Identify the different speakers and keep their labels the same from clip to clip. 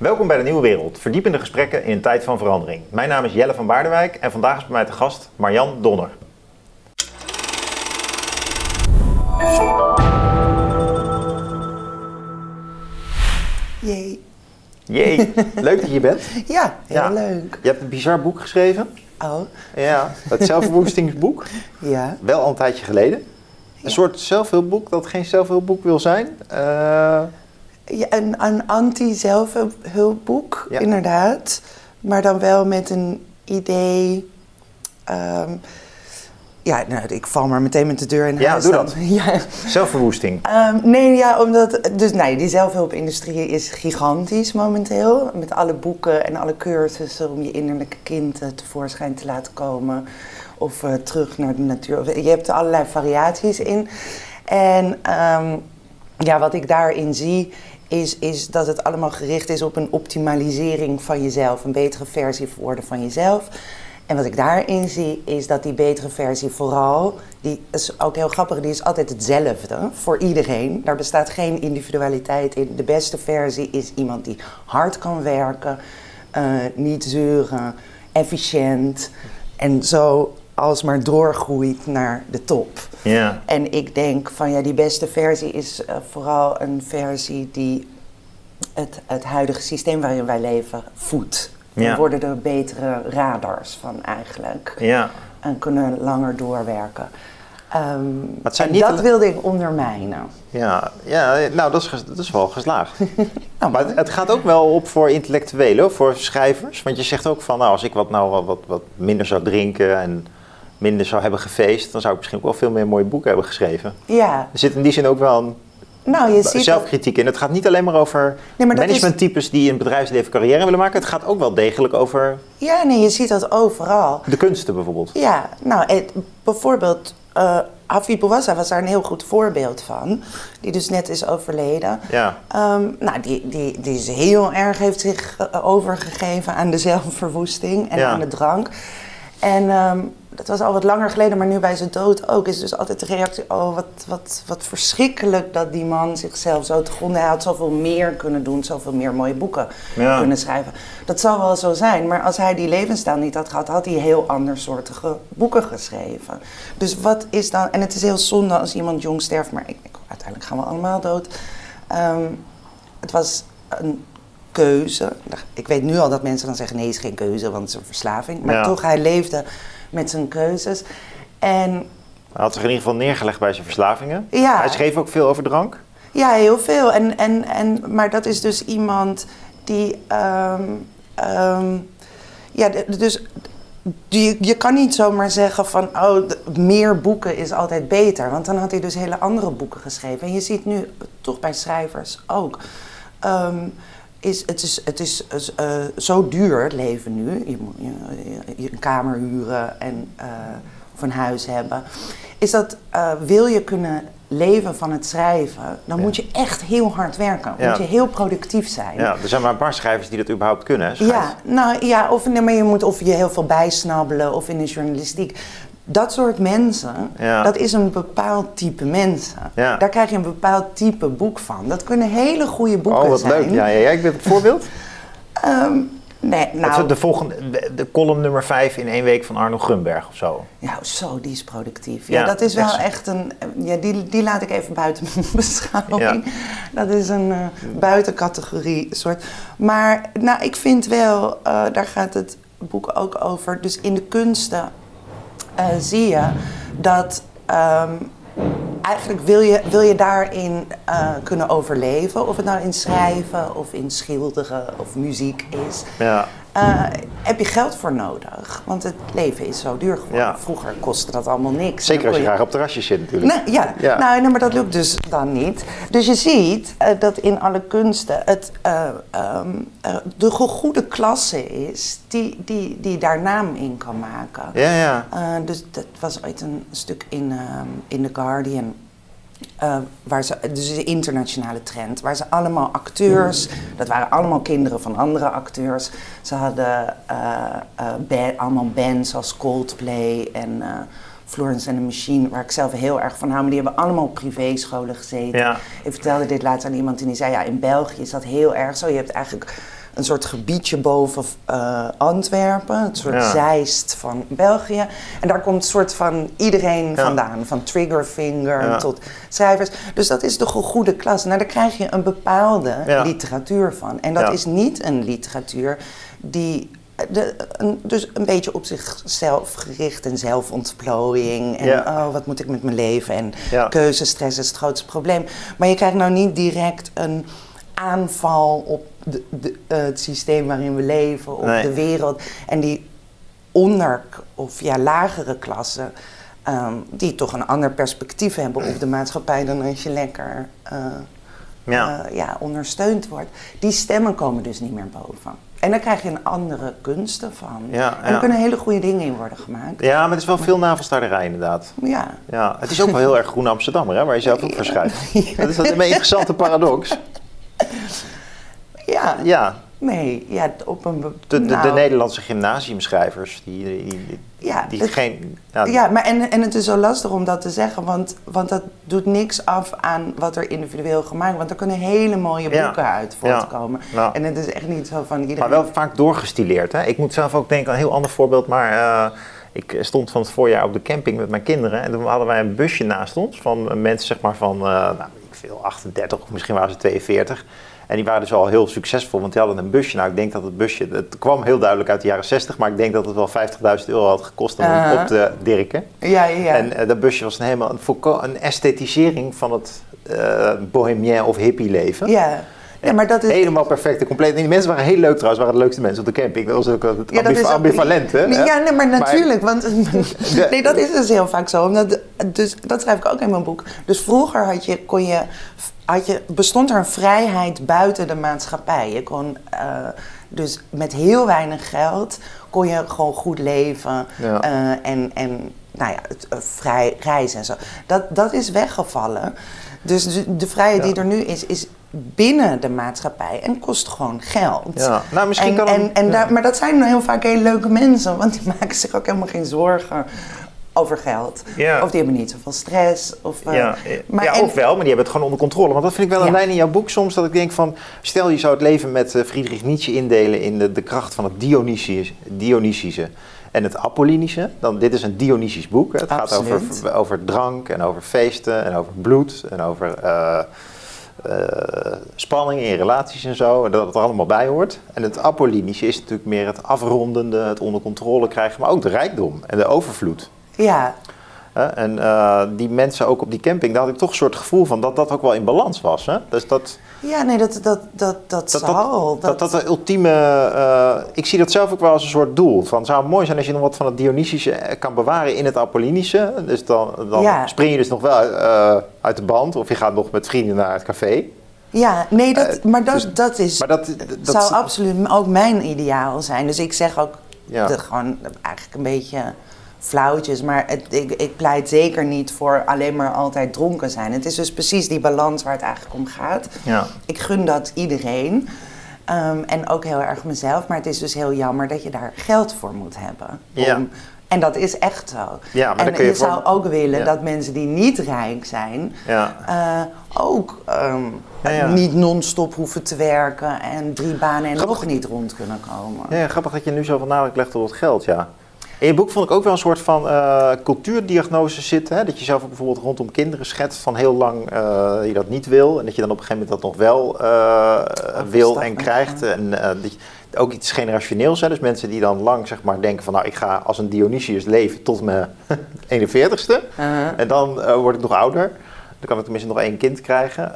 Speaker 1: Welkom bij de Nieuwe Wereld, verdiepende gesprekken in een tijd van verandering. Mijn naam is Jelle van Baardenwijk en vandaag is bij mij te gast Marjan Donner.
Speaker 2: Jee.
Speaker 1: Jee, leuk dat je hier bent.
Speaker 2: Ja, heel
Speaker 1: Ja.
Speaker 2: leuk.
Speaker 1: Je hebt een bizar boek geschreven.
Speaker 2: Oh,
Speaker 1: Ja, het zelfverwoestingsboek.
Speaker 2: ja.
Speaker 1: Wel al een tijdje geleden. Een soort zelfhulpboek dat geen zelfhulpboek wil zijn. Eh,
Speaker 2: ja een een anti-zelfhulpboek,
Speaker 1: Ja.
Speaker 2: inderdaad. Maar dan wel met een idee. ehm, ja, nou, ik val maar meteen met de deur in
Speaker 1: Ja,
Speaker 2: huis.
Speaker 1: doe
Speaker 2: dan.
Speaker 1: dat.
Speaker 2: Ja.
Speaker 1: zelfverwoesting.
Speaker 2: Ehm, nee, ja, omdat. Dus nee, die zelfhulpindustrie is gigantisch momenteel. Met alle boeken en alle cursussen om je innerlijke kind eh, tevoorschijn te laten komen. Of eh, terug naar de natuur. Je hebt er allerlei variaties in. En ehm, ja, wat ik daarin zie. Is, is dat het allemaal gericht is op een optimalisering van jezelf. Een betere versie worden van jezelf. En wat ik daarin zie, is dat die betere versie vooral, die is ook heel grappig, die is altijd hetzelfde voor iedereen. Daar bestaat geen individualiteit in. De beste versie is iemand die hard kan werken, eh, niet zeuren, efficiënt en zo alsmaar doorgroeit naar de top.
Speaker 1: Ja.
Speaker 2: En ik denk van ja, die beste versie is eh, vooral een versie die het, het huidige systeem waarin wij leven voedt.
Speaker 1: Ja.
Speaker 2: We worden er betere radars van eigenlijk.
Speaker 1: Ja.
Speaker 2: En kunnen langer doorwerken. Ehm,
Speaker 1: zijn
Speaker 2: en
Speaker 1: niet
Speaker 2: dat wilde ik ondermijnen.
Speaker 1: Ja, ja nou dat is, dat is wel geslaagd. maar het, het gaat ook wel op voor intellectuelen, voor schrijvers. Want je zegt ook van, nou als ik wat, nou wat, wat, wat minder zou drinken en minder zou hebben gefeest, dan zou ik misschien ook wel veel meer mooie boeken hebben geschreven.
Speaker 2: Ja,
Speaker 1: Er zit in die zin ook wel een
Speaker 2: nou je ziet
Speaker 1: zelfkritiek in. Het gaat niet alleen maar over
Speaker 2: Nee, maar is-
Speaker 1: managementtypes die in het bedrijfsleven carrière willen maken. Het gaat ook wel degelijk over
Speaker 2: Ja, nee, je ziet dat overal.
Speaker 1: de kunsten bijvoorbeeld.
Speaker 2: Ja, nou, het, bijvoorbeeld uh, Hafid Bouassa was daar een heel goed voorbeeld van. Die dus net is overleden.
Speaker 1: Ja.
Speaker 2: Ehm, nou, die, die, die is heel erg, heeft zich eh, overgegeven aan de zelfverwoesting en
Speaker 1: Ja.
Speaker 2: aan de drank. En ehm, dat was al wat langer geleden, maar nu bij zijn dood ook, is dus altijd de reactie: oh, wat, wat, wat verschrikkelijk dat die man zichzelf zo te gronden. Hij had zoveel meer kunnen doen, zoveel meer mooie boeken
Speaker 1: Ja.
Speaker 2: kunnen schrijven. Dat zal wel zo zijn, maar als hij die levensstijl niet had gehad, had hij heel andersoortige boeken geschreven. Dus wat is dan, en het is heel zonde als iemand jong sterft, maar ik, uiteindelijk gaan we allemaal dood. Ehm, het was een keuze. Ik weet nu al dat mensen dan zeggen: nee, het is geen keuze, want het is een verslaving. Maar
Speaker 1: Ja.
Speaker 2: toch, hij leefde met zijn keuzes. En
Speaker 1: Hij had zich in ieder geval neergelegd bij zijn verslavingen.
Speaker 2: Ja.
Speaker 1: Hij schreef ook veel over drank.
Speaker 2: Ja, heel veel. En, en, en, maar dat is dus iemand die. ehm, ehm, ja, dus. Die, je kan niet zomaar zeggen van, oh, meer boeken is altijd beter. Want dan had hij dus hele andere boeken geschreven. En je ziet nu toch bij schrijvers ook. ehm, is, het is, het is eh, zo duur, het leven nu. Je moet je, je een kamer huren en, eh, of een huis hebben. Is dat, eh, wil je kunnen leven van het schrijven, dan
Speaker 1: Ja.
Speaker 2: moet je echt heel hard werken.
Speaker 1: Ja.
Speaker 2: Moet je heel productief zijn.
Speaker 1: Ja, er zijn maar een paar schrijvers die dat überhaupt kunnen. Hè.
Speaker 2: Ja, nou ja, of, nee, maar je moet of je heel veel bijsnabbelen of in de journalistiek. Dat soort mensen,
Speaker 1: Ja.
Speaker 2: dat is een bepaald type mensen.
Speaker 1: Ja.
Speaker 2: Daar krijg je een bepaald type boek van. Dat kunnen hele goede boeken
Speaker 1: Oh, wat
Speaker 2: zijn.
Speaker 1: leuk. Ja, ja, ben het voorbeeld.
Speaker 2: Ehm, nee, nou,
Speaker 1: is de volgende, de, column nummer 5 in één week van Arno Grunberg of zo.
Speaker 2: ja, zo, die is productief. Ja,
Speaker 1: Ja,
Speaker 2: dat is wel
Speaker 1: echt
Speaker 2: een... Ja, die, die laat ik even buiten mijn beschouwing. Dat is een eh, buitencategorie soort. Maar nou, ik vind wel, eh, daar gaat het boek ook over. Dus in de kunsten eh, zie je dat ehm, eigenlijk wil je, wil je daarin eh, kunnen overleven. Of het nou in schrijven of in schilderen of muziek is.
Speaker 1: Ja.
Speaker 2: Eh, heb je geld voor nodig. Want het leven is zo duur geworden.
Speaker 1: Ja.
Speaker 2: Vroeger kostte dat allemaal niks.
Speaker 1: Zeker als je graag op terrasjes zit natuurlijk.
Speaker 2: Nee, ja,
Speaker 1: Ja.
Speaker 2: Nou, nee, maar dat lukt dus dan niet. Dus je ziet eh, dat in alle kunsten het eh, ehm, eh, de goede klasse is die, die, die daar naam in kan maken.
Speaker 1: Ja, ja.
Speaker 2: Dus dat was ooit een stuk in, ehm, in The Guardian. Eh, waar ze, dus de internationale trend, waar ze allemaal acteurs, dat waren allemaal kinderen van andere acteurs. Ze hadden eh, eh, allemaal bands als Coldplay en Florence and the Machine, waar ik zelf heel erg van hou, maar die hebben allemaal op privéscholen gezeten.
Speaker 1: Ja.
Speaker 2: Ik vertelde dit laatst aan iemand en die zei, ja, in België is dat heel erg zo. Je hebt eigenlijk een soort gebiedje boven eh, Antwerpen, een soort
Speaker 1: Ja.
Speaker 2: Zeist van België. En daar komt een soort van iedereen
Speaker 1: Ja.
Speaker 2: vandaan, van Triggerfinger
Speaker 1: Ja.
Speaker 2: tot schrijvers. Dus dat is de goede klas. Nou, daar krijg je een bepaalde literatuur van. En dat is niet een literatuur die de, een, dus een beetje op zichzelf gericht en zelfontplooiing. En oh, wat moet ik met mijn leven? En keuzestress is het grootste probleem. Maar je krijgt nou niet direct een aanval op de, de, eh, het systeem waarin we leven, op
Speaker 1: Nee.
Speaker 2: de wereld. En die onder- of ja, lagere klassen, ehm, die toch een ander perspectief hebben op de maatschappij dan als je lekker eh,
Speaker 1: Ja.
Speaker 2: eh, ja, ondersteund wordt. Die stemmen komen dus niet meer boven. En daar krijg je een andere kunsten van.
Speaker 1: Ja,
Speaker 2: en er
Speaker 1: ja.
Speaker 2: kunnen hele goede dingen in worden gemaakt.
Speaker 1: ja, maar het is wel veel navelstaarderij inderdaad.
Speaker 2: Ja.
Speaker 1: Ja, het is ook wel heel erg groen Amsterdammer, hè, waar je zelf ook voor schrijft. Dat is een interessante paradox.
Speaker 2: Ja.
Speaker 1: Ja,
Speaker 2: Nee, ja, op een...
Speaker 1: de, de, de
Speaker 2: nou,
Speaker 1: Nederlandse gymnasiumschrijvers, die, die, die,
Speaker 2: Ja,
Speaker 1: die
Speaker 2: het-
Speaker 1: geen... Ja,
Speaker 2: Ja, maar en, en het is zo lastig om dat te zeggen, want, want dat doet niks af aan wat er individueel gemaakt wordt. Want er kunnen hele mooie
Speaker 1: Ja.
Speaker 2: boeken uit voortkomen.
Speaker 1: Ja.
Speaker 2: En het is echt niet zo van iedereen...
Speaker 1: Maar wel vaak doorgestileerd. Hè? Ik moet zelf ook denken aan een heel ander voorbeeld. Maar eh, ik stond van het voorjaar op de camping met mijn kinderen. En toen hadden wij een busje naast ons van mensen zeg maar van, eh, nou, ik veel, 38 of misschien waren ze 42. En die waren dus al heel succesvol, want die hadden een busje. Nou, ik denk dat het busje, het kwam heel duidelijk uit de jaren 60, maar ik denk dat het wel 50.000 euro had gekost om
Speaker 2: Aha.
Speaker 1: op te dirken.
Speaker 2: Ja, ja, ja.
Speaker 1: En eh, dat busje was een helemaal een, een esthetisering van het eh bohemien of hippie leven.
Speaker 2: ja. ja, maar dat is...
Speaker 1: Helemaal perfect en compleet. En die mensen waren heel leuk trouwens, waren de leukste mensen op de camping. Dat was ook het
Speaker 2: Ja, dat is ook-
Speaker 1: ambivalent, hè?
Speaker 2: Ja, nee, maar natuurlijk. Want, nee, dat is dus heel vaak zo. Omdat, dus, dat schrijf ik ook in mijn boek. Dus vroeger had je, kon je, had je, bestond er een vrijheid buiten de maatschappij. Je kon eh, dus met heel weinig geld kon je gewoon goed leven.
Speaker 1: Ja.
Speaker 2: eh, en, en nou ja, het, eh, vrij reizen en zo. Dat, dat is weggevallen. Dus de, de vrijheid
Speaker 1: Ja.
Speaker 2: die er nu is, is binnen de maatschappij en kost gewoon geld.
Speaker 1: Ja, nou misschien
Speaker 2: en,
Speaker 1: kan
Speaker 2: en, en
Speaker 1: ja.
Speaker 2: daar, maar dat zijn heel vaak hele leuke mensen, want die maken zich ook helemaal geen zorgen over geld.
Speaker 1: Ja.
Speaker 2: Of die hebben niet zoveel stress. Of, eh,
Speaker 1: Ja,
Speaker 2: maar
Speaker 1: ja
Speaker 2: en-
Speaker 1: of wel, maar die hebben het gewoon onder controle. Want dat vind ik wel een
Speaker 2: Ja.
Speaker 1: lijn in jouw boek soms, dat ik denk van... Stel, je zou het leven met eh, Friedrich Nietzsche indelen in de, de kracht van het Dionysische, Dionysische en het Apollinische. Dan, dit is een Dionysisch boek. Het gaat over, over drank en over feesten en over bloed en over eh, spanning in relaties en zo. En dat het er allemaal bij hoort. En het Apollinische is natuurlijk meer het afrondende, het onder controle krijgen, maar ook de rijkdom en de overvloed.
Speaker 2: Ja?
Speaker 1: En eh, die mensen ook op die camping, daar had ik toch een soort gevoel van dat dat ook wel in balans was. Hè? Dus dat
Speaker 2: ja, nee, dat, dat, dat, dat,
Speaker 1: dat,
Speaker 2: zal.
Speaker 1: dat, dat, dat de ultieme. eh, ik zie dat zelf ook wel als een soort doel. Van, het zou mooi zijn als je nog wat van het Dionysische kan bewaren in het Apollinische. Dus dan, dan
Speaker 2: Ja.
Speaker 1: spring je dus nog wel eh, uit de band, of je gaat nog met vrienden naar het café.
Speaker 2: ja, nee, dat, maar dat,
Speaker 1: dus-
Speaker 2: dat is...
Speaker 1: Maar dat, dat
Speaker 2: zou absoluut ook mijn ideaal zijn. Dus ik zeg ook
Speaker 1: Ja.
Speaker 2: de, gewoon eigenlijk een beetje flauwtjes. Maar het, ik, ik pleit zeker niet voor alleen maar altijd dronken zijn. Het is dus precies die balans waar het eigenlijk om gaat.
Speaker 1: Ja.
Speaker 2: Ik gun dat iedereen. Ehm, en ook heel erg mezelf. Maar het is dus heel jammer dat je daar geld voor moet hebben.
Speaker 1: Ja.
Speaker 2: en dat is echt zo.
Speaker 1: Ja, maar dan
Speaker 2: en
Speaker 1: kun je
Speaker 2: je
Speaker 1: voor-
Speaker 2: zou ook willen
Speaker 1: Ja.
Speaker 2: dat mensen die niet rijk zijn...
Speaker 1: Ja.
Speaker 2: eh, ook ehm,
Speaker 1: Ja, ja.
Speaker 2: niet non-stop hoeven te werken en drie banen en
Speaker 1: Grappig.
Speaker 2: nog niet rond kunnen komen.
Speaker 1: Ja, grappig dat je nu zoveel nadruk legt op het geld, ja. In je boek vond ik ook wel een soort van eh, cultuurdiagnose zitten. Hè? Dat je zelf ook bijvoorbeeld rondom kinderen schetst van heel lang eh, je dat niet wil. En dat je dan op een gegeven moment dat nog wel eh, wil en krijgt. En dat je- ook iets generationeels. Hè? Dus mensen die dan lang zeg maar, denken van nou ik ga als een Dionysius leven tot mijn 41ste.
Speaker 2: Uh-huh.
Speaker 1: En dan word ik nog ouder. Dan kan ik tenminste nog één kind krijgen.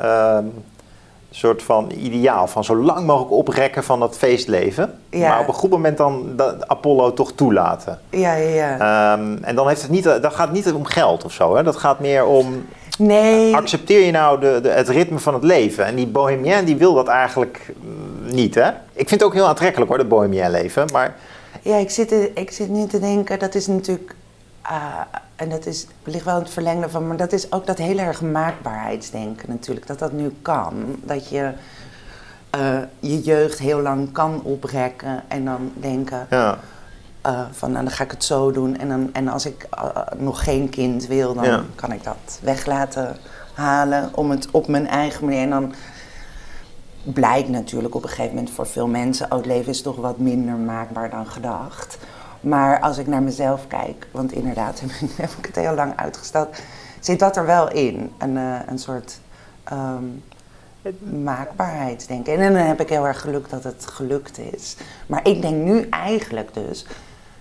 Speaker 1: Een soort van ideaal van zo lang mogelijk oprekken van dat feestleven.
Speaker 2: Ja.
Speaker 1: Maar op een goed moment dan Apollo toch toelaten.
Speaker 2: Ja, ja, ja.
Speaker 1: Ehm, en dan heeft het niet, dat gaat het niet om geld of zo. Hè? Dat gaat meer om,
Speaker 2: nee,
Speaker 1: accepteer je nou de, de, het ritme van het leven? En die bohemien die wil dat eigenlijk mm, niet. Hè? Ik vind het ook heel aantrekkelijk hoor, dat bohemien leven. Maar
Speaker 2: ja, ik, zit, ik zit nu te denken, dat is natuurlijk... ah, en dat is, ligt wel in het verlengde van, maar dat is ook dat heel erg maakbaarheidsdenken natuurlijk. Dat dat nu kan. Dat je eh, je jeugd heel lang kan oprekken en dan denken...
Speaker 1: ja,
Speaker 2: eh, van nou, dan ga ik het zo doen. En, dan, en als ik eh, nog geen kind wil, dan
Speaker 1: Ja.
Speaker 2: kan ik dat weg laten halen om het op mijn eigen manier. En dan blijkt natuurlijk op een gegeven moment voor veel mensen, oh, het leven is toch wat minder maakbaar dan gedacht. Maar als ik naar mezelf kijk, want inderdaad heb ik het heel lang uitgesteld, zit dat er wel in. Een, uh, een soort um, maakbaarheid, denk ik. En dan heb ik heel erg geluk dat het gelukt is. Maar ik denk nu eigenlijk dus,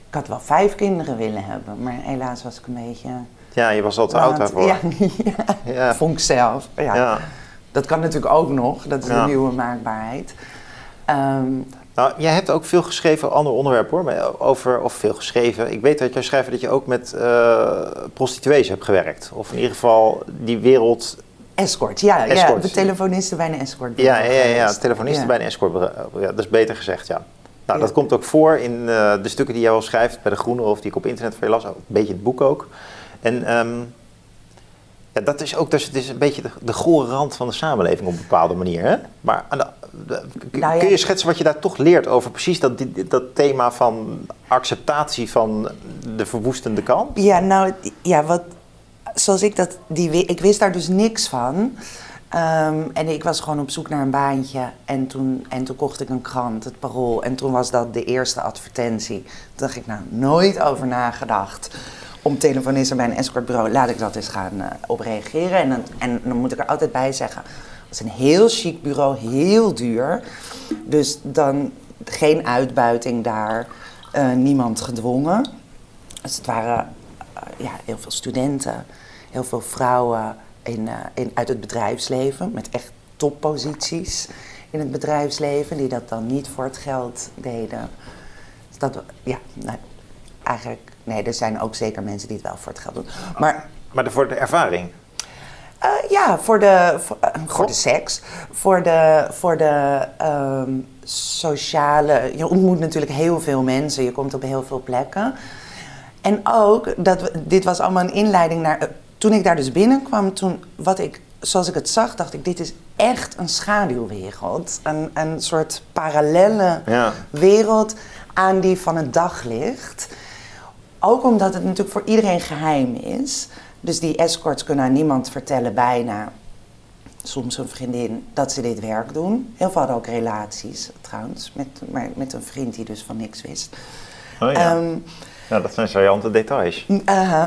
Speaker 2: ik had wel vijf kinderen willen hebben, maar helaas was ik een beetje...
Speaker 1: Ja, je was al te oud daarvoor.
Speaker 2: Ja, ja, ja. vond ik zelf. Ja. ja. Dat kan natuurlijk ook nog, dat is een nieuwe maakbaarheid. Um,
Speaker 1: nou, jij hebt ook veel geschreven, ander onderwerp hoor, maar over, of veel geschreven. Ik weet dat jij schrijft dat je ook met uh, prostituees hebt gewerkt. Of in ieder geval die wereld...
Speaker 2: Escort, ja. ja de telefonisten bij een escort.
Speaker 1: Ja, ja, ja, ja, telefonisten bij een escort. Ja, dat is beter gezegd, ja. Nou, dat komt ook voor in uh, de stukken die jij wel schrijft bij De Groene of die ik op internet je las. Een beetje het boek ook. En um, ja, dat is ook dus, het is een beetje de, de gore rand van de samenleving op een bepaalde manier. Hè? Maar de, nou kun je schetsen wat je daar toch leert over precies dat, dat thema van acceptatie van de verwoestende kant?
Speaker 2: Ja, nou ja, wat, zoals ik dat, die, ik wist daar dus niks van. Ehm, en ik was gewoon op zoek naar een baantje. En toen, en toen kocht ik een krant, het Parool. En toen was dat de eerste advertentie. Toen dacht ik, nou, nooit over nagedacht om telefonisten bij een escortbureau. Laat ik dat eens gaan uh, op reageren. En dan, en dan moet ik er altijd bij zeggen, het is een heel chic bureau, heel duur. Dus dan geen uitbuiting daar, uh, niemand gedwongen. Dus het waren uh, ja, heel veel studenten, heel veel vrouwen in, in, uit het bedrijfsleven met echt topposities in het bedrijfsleven, die dat dan niet voor het geld deden. Dus dat, ja, nou, eigenlijk Nee, er zijn ook zeker mensen die het wel voor het geld doen. Maar,
Speaker 1: maar voor de ervaring?
Speaker 2: Uh, ja, voor de, voor, uh, voor, de seks. Voor de, voor de um, sociale... Je ontmoet natuurlijk heel veel mensen. Je komt op heel veel plekken. En ook, dat, dit was allemaal een inleiding naar... Uh, toen ik daar dus binnenkwam, toen, wat ik, zoals ik het zag, dacht ik... Dit is echt een schaduwwereld. Een, een soort parallelle ja. wereld aan die van het daglicht... Ook omdat het natuurlijk voor iedereen geheim is. Dus die escorts kunnen aan niemand vertellen, bijna. Soms een vriendin, dat ze dit werk doen. Heel veel hadden ook relaties, trouwens. Met, maar met een vriend die dus van niks wist.
Speaker 1: Oh ja. Um, ja, dat zijn saillante details.
Speaker 2: Uh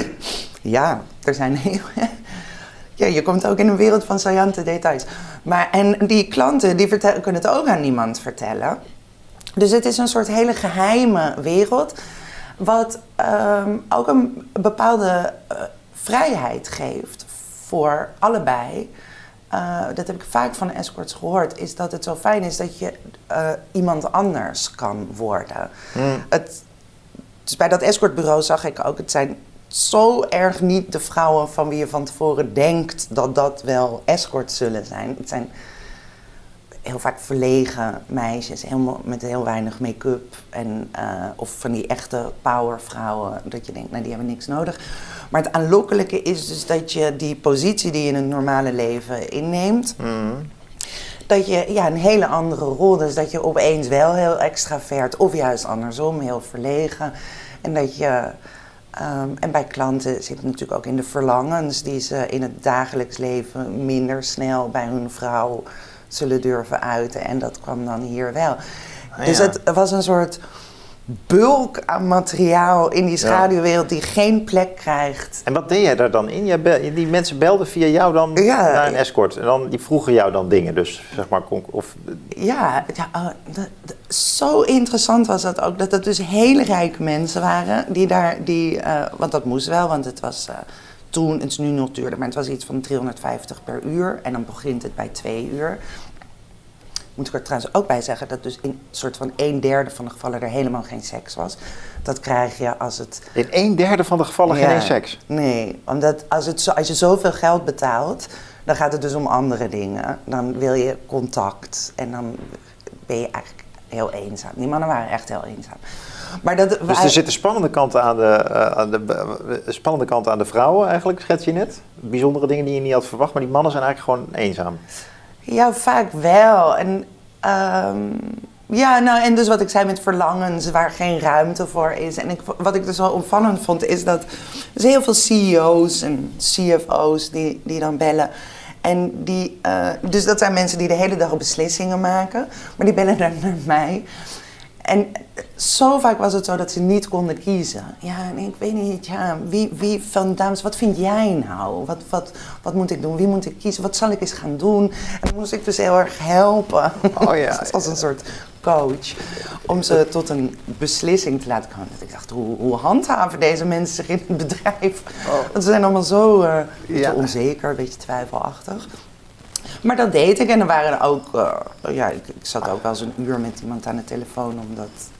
Speaker 2: ja, er zijn heel... ja, je komt ook in een wereld van saillante details. Maar, en die klanten die kunnen het ook aan niemand vertellen. Dus het is een soort hele geheime wereld wat um, ook een bepaalde uh, vrijheid geeft voor allebei. Uh, dat heb ik vaak van escorts gehoord, is dat het zo fijn is dat je uh, iemand anders kan worden. Mm. Het, dus bij dat escortbureau zag ik ook, het zijn zo erg niet de vrouwen van wie je van tevoren denkt dat dat wel escorts zullen zijn. Het zijn heel vaak verlegen meisjes, helemaal met heel weinig make-up. En, uh, of van die echte powervrouwen, dat je denkt, nou die hebben niks nodig. Maar het aanlokkelijke is dus dat je die positie die je in het normale leven inneemt, mm. dat je ja, een hele andere rol, dus dat je opeens wel heel extravert, of juist andersom, heel verlegen. En dat je. Um, en bij klanten zit het natuurlijk ook in de verlangens die ze in het dagelijks leven minder snel bij hun vrouw zullen durven uiten. En dat kwam dan hier wel. Ah, dus het was een soort bulk aan materiaal in die schaduwwereld die geen plek krijgt.
Speaker 1: En wat deed jij daar dan in? Jij die mensen belden via jou dan naar een escort en dan, die vroegen jou dan dingen, dus zeg maar... Of...
Speaker 2: Ja, ja uh, zo interessant was dat ook, dat het dus hele rijke mensen waren die daar, die, uh, want dat moest wel, want het was... Uh, toen, het is nu nog duurder, maar het was iets van 350 per uur. En dan begint het bij twee uur. Moet ik er trouwens ook bij zeggen dat dus in een soort van een derde van de gevallen er helemaal geen seks was. Dat krijg je als het...
Speaker 1: In een derde van de gevallen geen seks?
Speaker 2: Nee, omdat als, het zo, als je zoveel geld betaalt, dan gaat het dus om andere dingen. Dan wil je contact en dan ben je eigenlijk heel eenzaam. Die mannen waren echt heel eenzaam.
Speaker 1: Maar dat, dus er zitten spannende kanten aan de, uh, aan de, uh, spannende kanten aan de vrouwen eigenlijk, schets je net. Bijzondere dingen die je niet had verwacht, maar die mannen zijn eigenlijk gewoon eenzaam.
Speaker 2: Ja, vaak wel. En, um, ja, nou, en dus wat ik zei met verlangens waar geen ruimte voor is. En ik, wat ik dus wel opvallend vond, is dat er heel veel CEO's en CFO's die, die dan bellen. En die, uh, dus dat zijn mensen die de hele dag beslissingen maken, maar die bellen dan naar mij. En zo vaak was het zo dat ze niet konden kiezen. Ja, nee, ik weet niet, ja, wie, wie van dames, wat vind jij nou? Wat, wat, wat moet ik doen? Wie moet ik kiezen? Wat zal ik eens gaan doen? En dan moest ik dus heel erg helpen.
Speaker 1: Oh ja.
Speaker 2: Als een soort coach. Om ze tot een beslissing te laten komen. Dat ik dacht, hoe, hoe handhaven deze mensen zich in het bedrijf? Oh. Want ze zijn allemaal zo uh, ja. onzeker, een beetje twijfelachtig. Maar dat deed ik en er waren ook, uh, ja, ik, ik, zat ook wel eens een uur met iemand aan de telefoon omdat het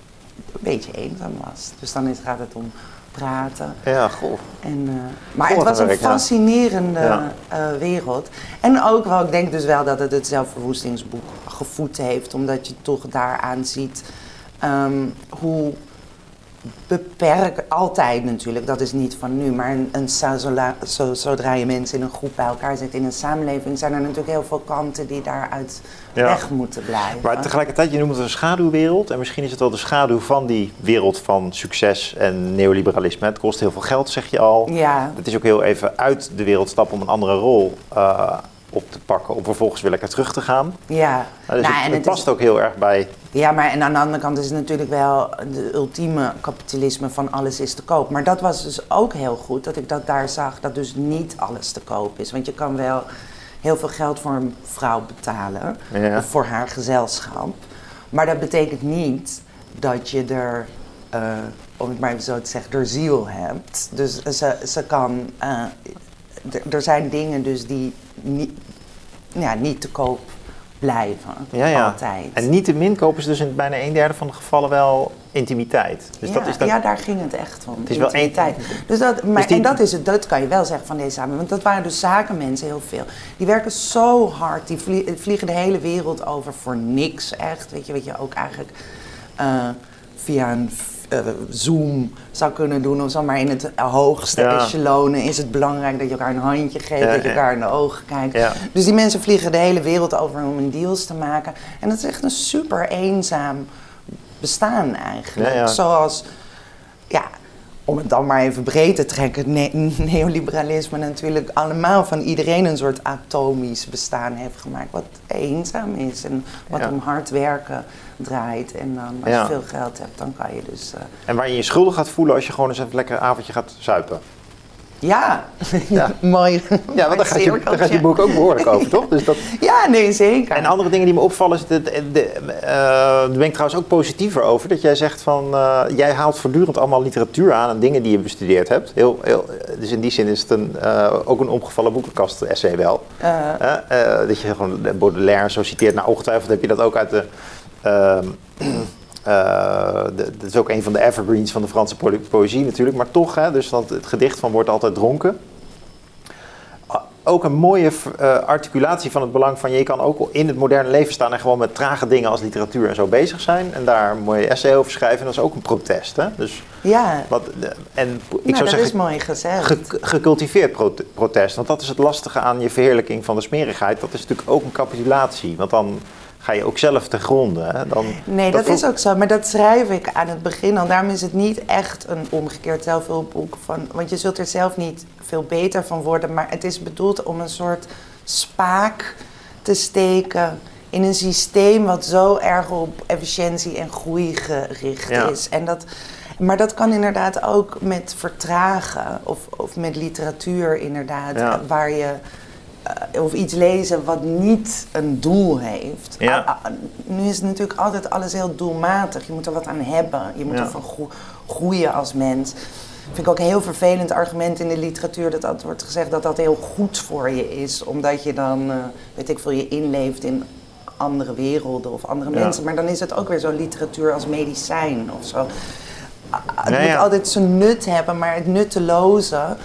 Speaker 2: een beetje eenzaam was. Dus dan is, gaat het om praten.
Speaker 1: Ja, goh.
Speaker 2: En, uh, maar het was een fascinerende ja. uh, wereld. En ook wel, ik denk dus wel dat het het zelfverwoestingsboek gevoed heeft, omdat je toch daaraan ziet um, hoe beperk altijd natuurlijk, dat is niet van nu, maar een, een, zo, zodra je mensen in een groep bij elkaar zit in een samenleving, zijn er natuurlijk heel veel kanten die daaruit weg moeten blijven.
Speaker 1: Maar tegelijkertijd, je noemt het een schaduwwereld en misschien is het wel de schaduw van die wereld van succes en neoliberalisme. Het kost heel veel geld, zeg je al.
Speaker 2: Ja.
Speaker 1: Het is ook heel even uit de wereld stappen om een andere rol uh, op te pakken om vervolgens weer lekker terug te gaan.
Speaker 2: Ja.
Speaker 1: Nou, dus nou, het, en het, past ook heel erg bij.
Speaker 2: Ja, maar en aan de andere kant is het natuurlijk wel de ultieme kapitalisme van alles is te koop. Maar dat was dus ook heel goed dat ik dat daar zag, dat dus niet alles te koop is. Want je kan wel heel veel geld voor een vrouw betalen, of voor haar gezelschap. Maar dat betekent niet dat je er, uh, om het maar even zo te zeggen, er ziel hebt. Dus ze, ze kan, uh, er zijn dingen dus die niet, ja, niet te koop blijven.
Speaker 1: Ja, ja.
Speaker 2: Altijd.
Speaker 1: En niet te min kopen ze dus in bijna een derde van de gevallen wel intimiteit.
Speaker 2: Dus ja, dat is dat... ja, daar ging het echt om. Het is wel intimiteit. Dus dat, maar,
Speaker 1: dus
Speaker 2: En dat, is het, dat kan je wel zeggen van deze samen. Want dat waren dus zakenmensen heel veel. Die werken zo hard. Die vliegen de hele wereld over voor niks echt. Weet je, wat je ook eigenlijk uh, via een uh, Zoom zou kunnen doen of zo. Maar in het hoogste ja. echelon is het belangrijk dat je elkaar een handje geeft, dat je elkaar in de ogen kijkt. Dus die mensen vliegen de hele wereld over om een deals te maken. En dat is echt een super eenzaam bestaan eigenlijk. Zoals, ja, om het dan maar even breed te trekken, ne neoliberalisme natuurlijk allemaal van iedereen een soort atomisch bestaan heeft gemaakt. Wat eenzaam is en wat ja. om hard werken draait. En dan als je veel geld hebt, dan kan je dus... Uh,
Speaker 1: en waar je je schuldig gaat voelen als je gewoon eens een lekker avondje gaat zuipen.
Speaker 2: Ja, ja. mooi.
Speaker 1: Ja, want daar gaat, je, daar gaat je boek ook behoorlijk over, toch?
Speaker 2: Dus dat... Ja, nee, zeker.
Speaker 1: En andere dingen die me opvallen, is de, de, de, uh, daar ben ik trouwens ook positiever over. Dat jij zegt van, uh, jij haalt voortdurend allemaal literatuur aan en dingen die je bestudeerd hebt. Heel, heel, dus in die zin is het een, uh, ook een opgevallen boekenkast-essay wel. dat je gewoon Baudelaire zo citeert. Nou, ongetwijfeld heb je dat ook uit de... Uh, dat is ook een van de evergreens van de Franse poëzie natuurlijk, maar toch, hè, dus dat het gedicht van wordt altijd dronken. Ah, ook een mooie uh, articulatie van het belang van je kan ook in het moderne leven staan en gewoon met trage dingen als literatuur en zo bezig zijn en daar een mooie essay over schrijven. En dat is ook een protest. Hè? Dus
Speaker 2: ja.
Speaker 1: Wat, en ik
Speaker 2: nou,
Speaker 1: zou
Speaker 2: dat
Speaker 1: zeggen,
Speaker 2: is mooi gezegd.
Speaker 1: Ge, gecultiveerd protest. Want dat is het lastige aan je verheerlijking van de smerigheid. Dat is natuurlijk ook een capitulatie. Want dan ga je ook zelf te gronden. Hè? Dan,
Speaker 2: nee, dat, is ook zo. Maar dat schrijf ik aan het begin al. Daarom is het niet echt een omgekeerd zelfhulpboek. Van, want je zult er zelf niet veel beter van worden. Maar het is bedoeld om een soort spaak te steken in een systeem wat zo erg op efficiëntie en groei gericht is. En dat, maar dat kan inderdaad ook met vertragen of, of met literatuur inderdaad, waar je uh, of iets lezen wat niet een doel heeft.
Speaker 1: Ja.
Speaker 2: Ah, ah, nu is het natuurlijk altijd alles heel doelmatig. Je moet er wat aan hebben. Je moet ja. ervan groeien als mens. Vind ik ook een heel vervelend argument in de literatuur dat dat wordt gezegd dat dat heel goed voor je is, omdat je dan, uh, weet ik veel, je inleeft in andere werelden of andere ja. mensen. Maar dan is het ook weer zo literatuur als medicijn of zo. Uh, het moet altijd zijn nut hebben, maar het nutteloze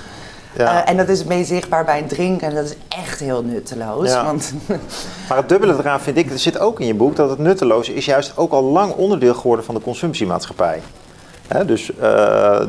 Speaker 2: ja. Uh, en dat is het meest zichtbaar bij het drinken. En dat is echt heel nutteloos.
Speaker 1: Ja.
Speaker 2: Want
Speaker 1: maar het dubbele eraan vind ik, er zit ook in je boek, dat het nutteloos is juist ook al lang onderdeel geworden van de consumptiemaatschappij. He, dus uh,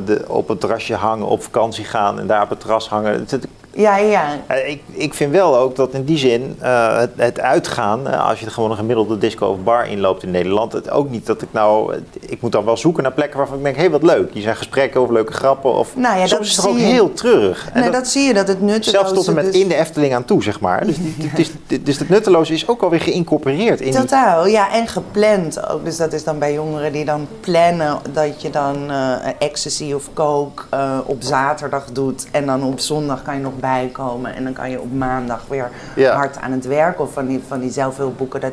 Speaker 1: de, op het terrasje hangen, op vakantie gaan en daar op het terras hangen. Het,
Speaker 2: Ja, ja.
Speaker 1: Eh, Ik, ik vind wel ook dat in die zin eh, het, het uitgaan, eh, als je er gewoon een gemiddelde disco of bar inloopt in Nederland, het ook niet dat ik nou, ik moet dan wel zoeken naar plekken waarvan ik denk, hé wat leuk, die zijn gesprekken over leuke grappen of
Speaker 2: Nou ja, dat
Speaker 1: soms is het ook
Speaker 2: je.
Speaker 1: heel treurig.
Speaker 2: Nee,
Speaker 1: dat-
Speaker 2: dat zie je, dat het nutteloze...
Speaker 1: zelfs tot en met
Speaker 2: dus-
Speaker 1: in de Efteling aan toe, zeg maar. Dus, het is, dus het nutteloze is ook alweer geïncorporeerd in die...
Speaker 2: Totaal, ja, en gepland ook. Dus dat is dan bij jongeren die dan plannen dat je dan ecstasy of coke op zaterdag doet. En dan op zondag kan je nog bijkomen. En dan kan je op maandag weer
Speaker 1: Ja.
Speaker 2: hard aan het werk. Of van die, van die zelfhulpboeken dat,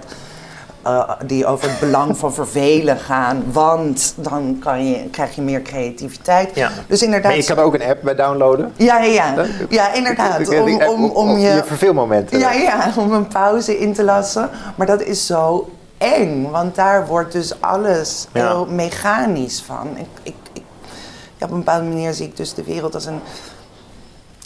Speaker 2: eh, die over het belang van vervelen gaan. Want dan kan je, krijg je meer creativiteit.
Speaker 1: Ja.
Speaker 2: Dus inderdaad...
Speaker 1: Maar je kan ook een app bij downloaden.
Speaker 2: Ja, ja, ja. ja inderdaad. Om, om, om je...
Speaker 1: je verveelmomenten.
Speaker 2: Ja, ja, om een pauze in te lassen. Maar dat is zo eng, want daar wordt dus alles
Speaker 1: Ja.
Speaker 2: heel mechanisch van. Ik, ik, ik, ja, op een bepaalde manier zie ik dus de wereld als een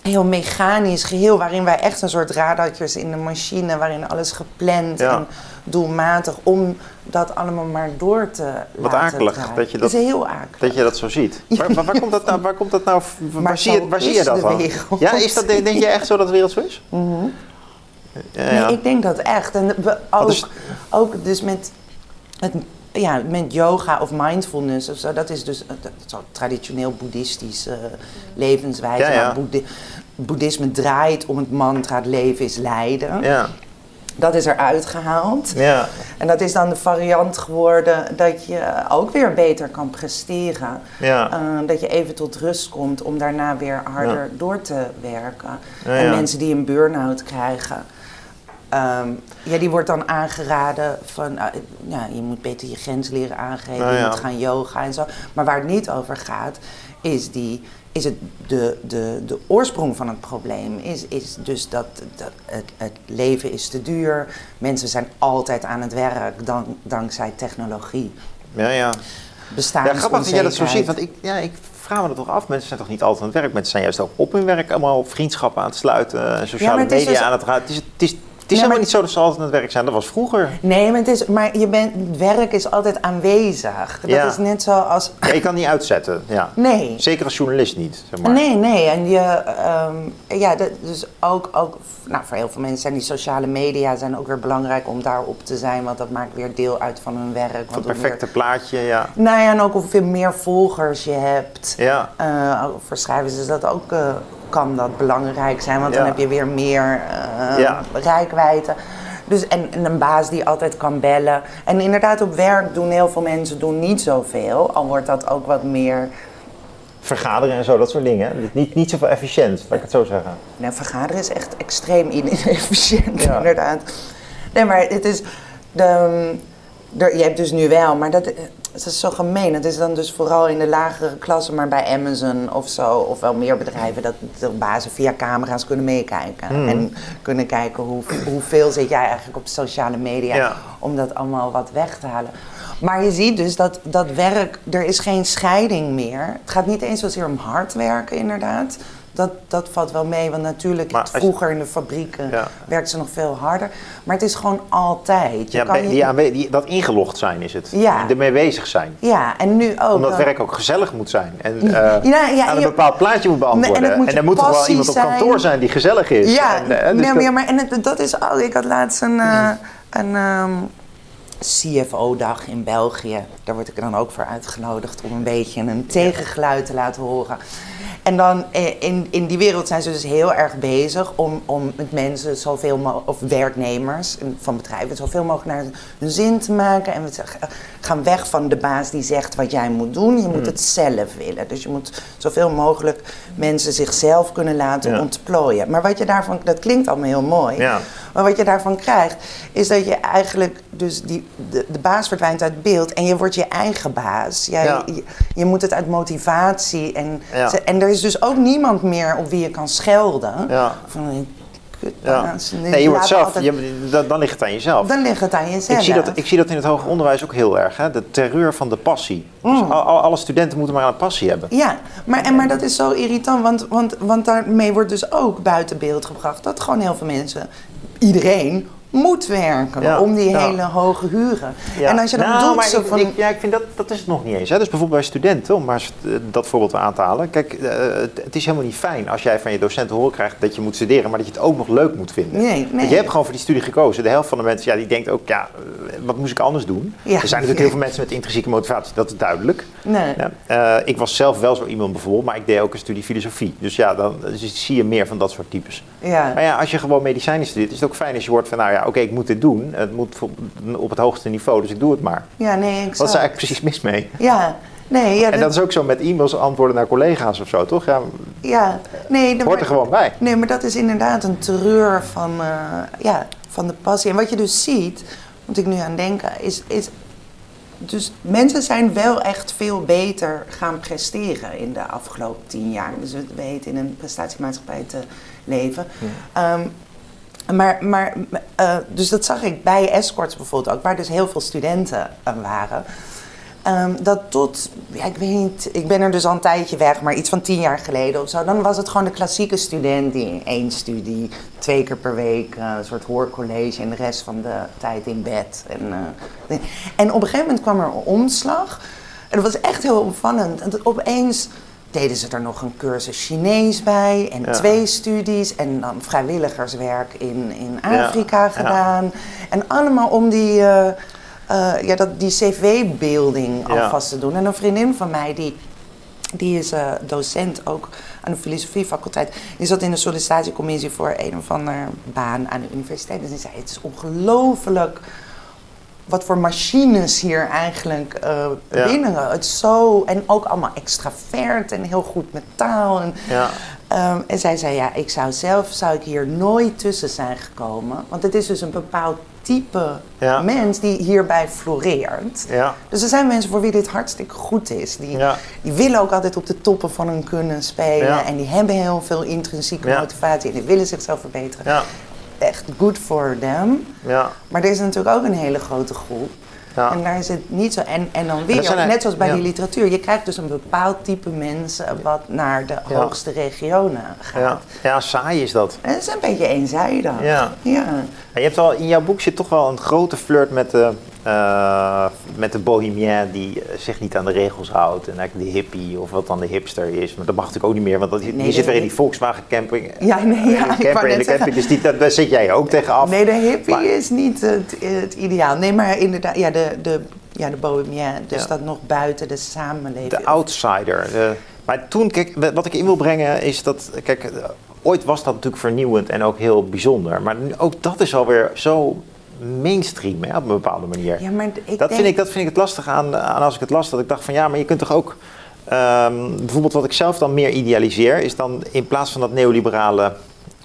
Speaker 2: heel mechanisch geheel, waarin wij echt een soort radartjes in de machine, waarin alles gepland
Speaker 1: Ja.
Speaker 2: en doelmatig, om dat allemaal maar door te
Speaker 1: Wat
Speaker 2: laten
Speaker 1: akelig,
Speaker 2: draaien.
Speaker 1: dat je
Speaker 2: Het is
Speaker 1: dat-
Speaker 2: heel akelig.
Speaker 1: Dat je dat zo ziet. Waar, waar, waar komt dat nou? Waar, komt dat nou waar,
Speaker 2: Maar
Speaker 1: zie, je, waar zie je dat dan? Ja, is dat, denk je echt zo dat de wereld zo is? Ja,
Speaker 2: Nee,
Speaker 1: ja.
Speaker 2: ik denk dat echt. En we ook,
Speaker 1: dus-
Speaker 2: ook dus met, het, ja, met yoga of mindfulness of zo. Dat is dus een zo traditioneel boeddhistische levenswijze.
Speaker 1: Ja, ja.
Speaker 2: waar boeddhi- boeddhisme draait om het mantra het leven is lijden.
Speaker 1: ja,
Speaker 2: Dat is eruit gehaald.
Speaker 1: ja.
Speaker 2: En dat is dan de variant geworden dat je ook weer beter kan presteren.
Speaker 1: Ja.
Speaker 2: Eh, dat je even tot rust komt om daarna weer harder door te werken.
Speaker 1: Ja,
Speaker 2: en
Speaker 1: ja.
Speaker 2: mensen die een burn-out krijgen, ehm, ja, die wordt dan aangeraden van, eh, ja, je moet beter je grens leren aangeven,
Speaker 1: Nou
Speaker 2: je moet gaan yoga en zo. Maar waar het niet over gaat, is, die, is het de, de, de oorsprong van het probleem. Is, is dus dat, dat het, het leven is te duur, mensen zijn altijd aan het werk dank, dankzij technologie.
Speaker 1: ja, ja.
Speaker 2: Bestaan
Speaker 1: Ja, grappig dat jij dat zo ziet, want ik, ja, ik vraag me dat toch af. Mensen zijn toch niet altijd aan het werk? Mensen zijn juist ook op hun werk allemaal vriendschappen aan het sluiten, en sociale media
Speaker 2: dus-
Speaker 1: aan het gaan. Het is, het is, is
Speaker 2: Ja,
Speaker 1: helemaal
Speaker 2: maar-
Speaker 1: niet zo dat ze altijd aan het werk zijn. Dat was vroeger.
Speaker 2: Nee, maar, het is, maar je bent, werk is altijd aanwezig. Dat
Speaker 1: Ja.
Speaker 2: is net zoals...
Speaker 1: Ja, je kan niet uitzetten. Ja.
Speaker 2: Nee.
Speaker 1: Zeker als journalist niet. Zeg maar.
Speaker 2: Nee, nee. En je, ehm, ja, dat, dus ook, ook, nou, voor heel veel mensen zijn die sociale media zijn ook weer belangrijk om daarop te zijn, want dat maakt weer deel uit van hun werk. Want hoe
Speaker 1: perfecte
Speaker 2: meer-
Speaker 1: plaatje, ja.
Speaker 2: nou ja, en ook hoeveel meer volgers je hebt.
Speaker 1: Ja,
Speaker 2: Eh, ook voor schrijvers is dat ook, eh, kan dat belangrijk zijn, want dan heb je weer meer
Speaker 1: Ja.
Speaker 2: rijkwijde. Dus, en, en een baas die altijd kan bellen. En inderdaad, op werk doen heel veel mensen doen niet zoveel. Al wordt dat ook wat meer.
Speaker 1: vergaderen en zo, dat soort dingen. Niet, niet zoveel efficiënt, laat ik het zo zeggen.
Speaker 2: Nou, vergaderen is echt extreem inefficiënt,
Speaker 1: Ja.
Speaker 2: inderdaad. Nee, maar het is. De, er, je hebt dus nu wel, maar dat, dat is zo gemeen. Het is dan dus vooral in de lagere klassen, maar bij Amazon of zo, of wel meer bedrijven, dat de bazen via camera's kunnen meekijken.
Speaker 1: Hmm.
Speaker 2: En kunnen kijken hoe, hoeveel zit jij eigenlijk op sociale media
Speaker 1: Ja.
Speaker 2: om dat allemaal wat weg te halen. Maar je ziet dus dat dat werk, er is geen scheiding meer. Het gaat niet eens zozeer om hard werken, inderdaad. Dat, dat valt wel mee, want natuurlijk
Speaker 1: Maar als je-
Speaker 2: vroeger in de fabrieken
Speaker 1: Ja.
Speaker 2: werkten ze nog veel harder. Maar het is gewoon altijd. Je
Speaker 1: Ja,
Speaker 2: kan
Speaker 1: die, die, dat ingelogd zijn is het.
Speaker 2: Ja.
Speaker 1: Ermee bezig zijn.
Speaker 2: ja, en nu ook.
Speaker 1: Omdat
Speaker 2: dan-
Speaker 1: werk ook gezellig moet zijn. En eh,
Speaker 2: Ja, ja,
Speaker 1: aan een bepaald plaatje moet beantwoorden.
Speaker 2: En moet
Speaker 1: er moet toch wel iemand op kantoor zijn die gezellig is.
Speaker 2: Ja,
Speaker 1: En, eh, dus
Speaker 2: nee, maar,
Speaker 1: dat-
Speaker 2: ja, maar en het, dat is al. Ik had laatst een, eh, een ehm, CFO-dag in België. Daar word ik dan ook voor uitgenodigd om een beetje een tegengeluid te laten horen. En dan eh, in, in die wereld zijn ze dus heel erg bezig om, om met mensen zoveel mogelijk, of werknemers van bedrijven, zoveel mogelijk naar hun zin te maken. En we zeggen, gaan weg van de baas die zegt wat jij moet doen. Je
Speaker 1: Hmm.
Speaker 2: moet het zelf willen. Dus je moet zoveel mogelijk mensen zichzelf kunnen laten
Speaker 1: Ja.
Speaker 2: ontplooien. Maar wat je daarvan, dat klinkt allemaal heel mooi.
Speaker 1: Ja.
Speaker 2: Maar wat je daarvan krijgt, is dat je eigenlijk dus die, de, de baas verdwijnt uit beeld en je wordt je eigen baas. Jij,
Speaker 1: Ja.
Speaker 2: je, je moet het uit motivatie en,
Speaker 1: Ja.
Speaker 2: en er is dus ook niemand meer op wie je kan schelden.
Speaker 1: Ja.
Speaker 2: Van een
Speaker 1: ja. Nee, je wordt zelf,
Speaker 2: altijd-
Speaker 1: je, dan, ligt het aan jezelf.
Speaker 2: Dan ligt het aan jezelf.
Speaker 1: Ik zie, dat, ik zie dat in het hoger onderwijs ook heel erg. Hè? De terreur van de passie.
Speaker 2: Mm.
Speaker 1: Dus al, al- alle studenten moeten maar een passie hebben.
Speaker 2: Ja, maar, en, maar dat is zo irritant, want, want, want daarmee wordt dus ook buiten beeld gebracht dat gewoon heel veel mensen, iedereen, moet werken
Speaker 1: Ja,
Speaker 2: om die
Speaker 1: ja.
Speaker 2: hele hoge huren.
Speaker 1: Ja.
Speaker 2: En als je dan
Speaker 1: nou,
Speaker 2: doet
Speaker 1: maar
Speaker 2: zo
Speaker 1: ik,
Speaker 2: van...
Speaker 1: ik- ja, ik vind dat, dat is het nog niet eens. Hè. Dus bijvoorbeeld bij studenten, om maar eens, eh, dat voorbeeld aan te halen. Kijk, eh, het, is helemaal niet fijn als jij van je docenten horen krijgt dat je moet studeren, maar dat je het ook nog leuk moet vinden.
Speaker 2: Nee, nee.
Speaker 1: Want je hebt gewoon voor die studie gekozen. De helft van de mensen, ja, die denkt ook, ja, eh, wat moest ik anders doen?
Speaker 2: Ja.
Speaker 1: Er zijn natuurlijk heel veel mensen met intrinsieke motivatie, dat is duidelijk.
Speaker 2: Nee.
Speaker 1: Ja, ik was zelf wel zo iemand bijvoorbeeld, maar ik deed ook een studie filosofie. Dus ja, dan dus zie je meer van dat soort types.
Speaker 2: Ja.
Speaker 1: Maar ja, als je gewoon medicijnen studeert, is het ook fijn als je hoort van, nou ja, oké, ik moet dit doen. Het moet op het hoogste niveau, dus ik doe het maar.
Speaker 2: ja, nee, exact.
Speaker 1: Wat is er eigenlijk precies mis mee?
Speaker 2: Ja, nee, ja,
Speaker 1: En dat is ook zo met e-mails antwoorden naar collega's of zo, toch? Ja,
Speaker 2: ja, nee, dat
Speaker 1: hoort er gewoon bij.
Speaker 2: Nee, maar dat is inderdaad een terreur van, eh, ja, van de passie. En wat je dus ziet, moet ik nu aan denken, is, is. Dus mensen zijn wel echt veel beter gaan presteren in de afgelopen tien jaar. Dus we weten in een prestatiemaatschappij te leven. Ehm, maar, maar eh, dus dat zag ik bij escorts bijvoorbeeld ook, waar dus heel veel studenten eh, waren. Ehm, dat tot, ja, ik weet niet, ik ben er dus al een tijdje weg, maar iets van tien jaar geleden of zo. Dan was het gewoon de klassieke student die in één studie, twee keer per week, eh, een soort hoorcollege en de rest van de tijd in bed. En, en op een gegeven moment kwam er een omslag. En dat was echt heel opvallend. En dat opeens deden ze er nog een cursus Chinees bij en
Speaker 1: Ja.
Speaker 2: twee studies en dan vrijwilligerswerk in, in Afrika
Speaker 1: ja.
Speaker 2: gedaan. En allemaal om die, eh, eh, ja, dat, die cv-beelding
Speaker 1: Ja.
Speaker 2: alvast te doen. En een vriendin van mij, die, die is eh, docent ook aan de filosofiefaculteit. Die zat in de sollicitatiecommissie voor een of andere baan aan de universiteit. Dus die zei, het is ongelooflijk wat voor machines hier eigenlijk
Speaker 1: Ja.
Speaker 2: binnen. Het zo, en ook allemaal extravert en heel goed met taal. En,
Speaker 1: Ja.
Speaker 2: Ehm, en zij zei, ja, ik zou zelf zou ik hier nooit tussen zijn gekomen. Want het is dus een bepaald type
Speaker 1: Ja.
Speaker 2: mens die hierbij floreert.
Speaker 1: Ja.
Speaker 2: Dus er zijn mensen voor wie dit hartstikke goed is. Die, die willen ook altijd op de toppen van hun kunnen spelen. En die hebben heel veel intrinsieke motivatie. En die willen zichzelf verbeteren. Echt good for them.
Speaker 1: Ja.
Speaker 2: Maar er is natuurlijk ook een hele grote groep.
Speaker 1: Ja.
Speaker 2: En daar is het niet zo. En, en dan
Speaker 1: er
Speaker 2: weer,
Speaker 1: er-
Speaker 2: net zoals bij
Speaker 1: ja.
Speaker 2: die literatuur, je krijgt dus een bepaald type mensen wat naar de
Speaker 1: Ja.
Speaker 2: hoogste regionen gaat.
Speaker 1: Ja. ja, saai is dat.
Speaker 2: En het is een beetje eenzijdig.
Speaker 1: Ja.
Speaker 2: ja.
Speaker 1: En je hebt wel, in jouw boek zit toch wel een grote flirt met de, eh, met de bohemien die eh, zich niet aan de regels houdt. En eigenlijk de hippie of wat dan de hipster is. Maar dat mag natuurlijk ook niet meer, want dat,
Speaker 2: Nee,
Speaker 1: zit weer in die Volkswagen camping.
Speaker 2: Ja, nee, ja, ik wou
Speaker 1: camper, in de camping. Dus die, dat, daar zit jij ook tegen af.
Speaker 2: Nee, de hippie
Speaker 1: Maar-
Speaker 2: is niet het, het ideaal. Nee, maar inderdaad, ja, de, de, ja, de bohemien, dus
Speaker 1: Ja.
Speaker 2: dat nog buiten de samenleving.
Speaker 1: De outsider. De- maar toen, kijk, wat ik in wil brengen is dat, kijk, eh, ooit was dat natuurlijk vernieuwend en ook heel bijzonder. Maar ook dat is alweer zo mainstream hè, op een bepaalde manier.
Speaker 2: Ja, maar ik
Speaker 1: dat,
Speaker 2: denk-
Speaker 1: vind ik, dat vind ik het lastig aan, aan als ik het las. Dat ik dacht van ja, maar je kunt toch ook... ehm, bijvoorbeeld wat ik zelf dan meer idealiseer... is dan in plaats van dat neoliberale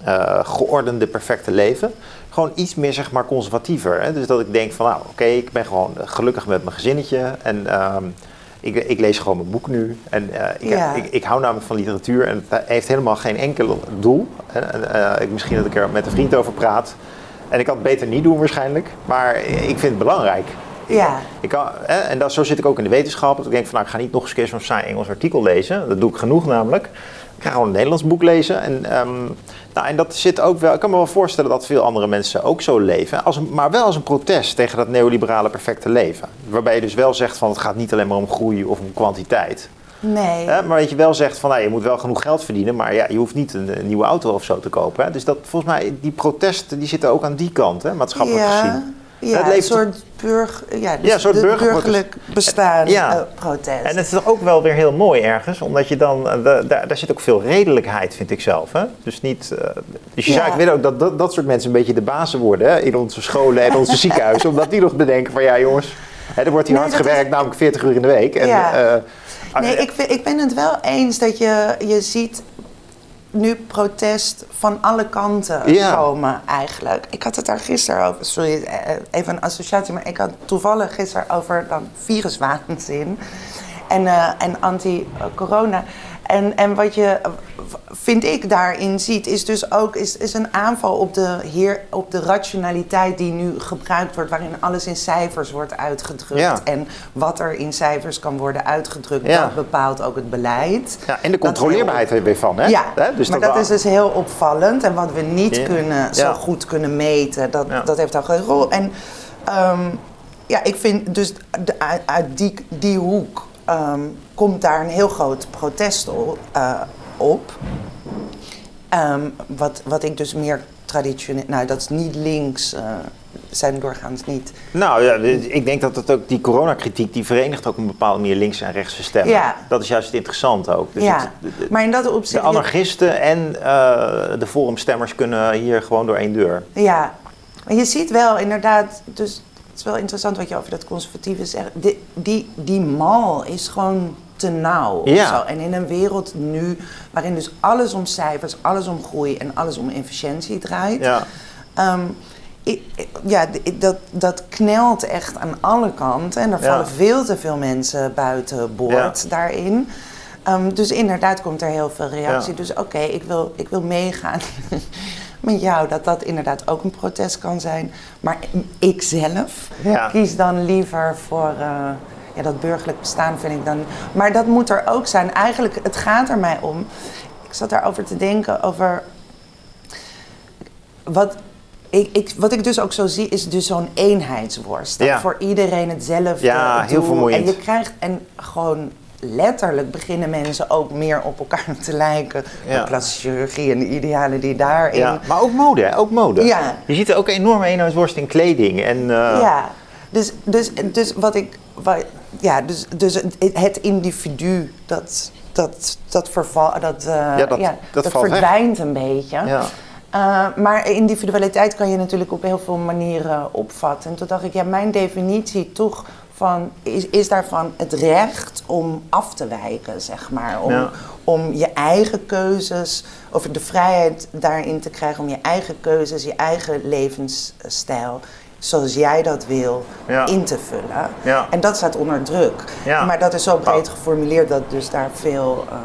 Speaker 1: eh, geordende perfecte leven... gewoon iets meer zeg maar conservatiever. Hè? Dus dat ik denk van nou oké, ik ben gewoon gelukkig met mijn gezinnetje... en ehm, ik, ik lees gewoon mijn boek nu. En eh, ik,
Speaker 2: Ja.
Speaker 1: ik, ik hou namelijk van literatuur en het heeft helemaal geen enkel doel. hè. En, eh, ik, misschien dat ik er met een vriend over praat. En ik kan het beter niet doen waarschijnlijk, maar ik vind het belangrijk.
Speaker 2: Ja.
Speaker 1: Ik kan, hè, en dat, zo zit ik ook in de wetenschap. Dat ik denk van nou, ik ga niet nog eens een keer zo'n saai Engels artikel lezen. Dat doe ik genoeg namelijk. Ik ga gewoon een Nederlands boek lezen. En, ehm, nou, en dat zit ook wel. Ik kan me wel voorstellen dat veel andere mensen ook zo leven. Als een, maar wel als een protest tegen dat neoliberale perfecte leven. Waarbij je dus wel zegt van het gaat niet alleen maar om groei of om kwantiteit.
Speaker 2: Nee.
Speaker 1: Hè, maar dat je wel zegt van nou, je moet wel genoeg geld verdienen, maar ja, je hoeft niet een, een nieuwe auto of zo te kopen. Hè. Dus dat, volgens mij, die protesten die zitten ook aan die kant, hè, maatschappelijk gezien.
Speaker 2: Ja,
Speaker 1: Het
Speaker 2: een soort, burger, ja, dus
Speaker 1: Ja, een soort
Speaker 2: burgerlijk bestaan
Speaker 1: Ja.
Speaker 2: eh, protest.
Speaker 1: En het is toch ook wel weer heel mooi ergens, omdat je dan, eh, da- daar, daar zit ook veel redelijkheid, vind ik zelf. Hè? Dus, niet, eh, dus je
Speaker 2: Ja.
Speaker 1: zou eigenlijk willen ook dat, dat dat soort mensen een beetje de bazen worden hè? in onze scholen en onze ziekenhuizen. Omdat die nog bedenken van ja jongens, hè, er wordt hier
Speaker 2: Nee,
Speaker 1: hard gewerkt,
Speaker 2: is-
Speaker 1: namelijk 40 uur in de week. En,
Speaker 2: Ja. Nee,
Speaker 1: eh,
Speaker 2: ik, vind- ik ben het wel eens dat je, je ziet nu protest van alle kanten
Speaker 1: Ja.
Speaker 2: komen eigenlijk. Ik had het daar gisteren over, sorry, eh, even een associatie, maar ik had toevallig gisteren over dan viruswaanzin. en, eh, en anti-corona. En, en wat je, vind ik, daarin ziet, is dus ook is, is een aanval op de, heer, op de rationaliteit die nu gebruikt wordt, waarin alles in cijfers wordt uitgedrukt.
Speaker 1: Ja.
Speaker 2: En wat er in cijfers kan worden uitgedrukt,
Speaker 1: Ja.
Speaker 2: dat bepaalt ook het beleid.
Speaker 1: Ja, en de controleerbaarheid er weer van, hè?
Speaker 2: Ja,
Speaker 1: Hè? Dus
Speaker 2: maar dat is dus heel opvallend. En wat we niet kunnen, zo goed kunnen meten, dat, dat heeft ook een rol. En ehm, ja, ik vind dus de- uit, uit die, die hoek ehm, komt daar een heel groot protest eh, op. Ehm, wat, wat ik dus meer traditioneel, nou dat is niet links, eh, zijn doorgaans niet.
Speaker 1: Nou ja, ik denk dat het ook die coronakritiek die verenigt ook op een bepaalde manier links en rechtse stemmen.
Speaker 2: Ja.
Speaker 1: Dat is juist het interessante ook. Dus
Speaker 2: ja,
Speaker 1: het- de, de-
Speaker 2: maar in dat
Speaker 1: de
Speaker 2: opzicht.
Speaker 1: anarchisten en eh, de forumstemmers kunnen hier gewoon door één deur.
Speaker 2: Ja, maar je ziet wel inderdaad, dus het is wel interessant wat je over dat conservatieve zegt. Die, die, die mal is gewoon te nauw.
Speaker 1: Ja.
Speaker 2: En in een wereld nu waarin dus alles om cijfers, alles om groei en alles om efficiëntie draait.
Speaker 1: Ja.
Speaker 2: Ehm, ik- ja, dat, dat knelt echt aan alle kanten. En er
Speaker 1: Ja.
Speaker 2: vallen veel te veel mensen buiten boord
Speaker 1: Ja.
Speaker 2: daarin. Ehm, dus inderdaad komt er heel veel reactie. Dus oké, ik, wil, ik wil meegaan met jou dat dat inderdaad ook een protest kan zijn. Maar ik zelf
Speaker 1: Ja.
Speaker 2: kies dan liever voor... eh, ja, dat burgerlijk bestaan vind ik dan... Maar dat moet er ook zijn. Eigenlijk, het gaat er mij om... Ik zat daarover te denken, over wat ik, ik, wat ik dus ook zo zie, is dus zo'n eenheidsworst. Dat
Speaker 1: Ja.
Speaker 2: Voor iedereen hetzelfde
Speaker 1: Ja, heel vermoeiend.
Speaker 2: En je krijgt, en gewoon letterlijk beginnen mensen ook meer op elkaar te lijken.
Speaker 1: Ja.
Speaker 2: De plastische chirurgie en de idealen die daarin...
Speaker 1: Ja. Maar ook mode, hè? ook mode.
Speaker 2: Ja.
Speaker 1: Je ziet er ook een enorme eenheidsworst in kleding. En, eh,
Speaker 2: Ja, dus, dus, dus wat ik. Wat, ja, dus, dus het, individu dat. Dat, dat, verval, dat, eh,
Speaker 1: Ja, dat- dat valt weg.
Speaker 2: verdwijnt een beetje.
Speaker 1: Ja.
Speaker 2: Eh, maar individualiteit kan je natuurlijk op heel veel manieren opvatten. En toen dacht ik, ja, mijn definitie toch van, is, is daarvan het recht om af te wijken, zeg maar. Om,
Speaker 1: Ja.
Speaker 2: om je eigen keuzes, of de vrijheid daarin te krijgen om je eigen keuzes, je eigen levensstijl, zoals jij dat wil,
Speaker 1: Ja.
Speaker 2: in te vullen.
Speaker 1: Ja.
Speaker 2: En dat staat onder druk. Maar dat is zo breed geformuleerd dat dus daar veel eh,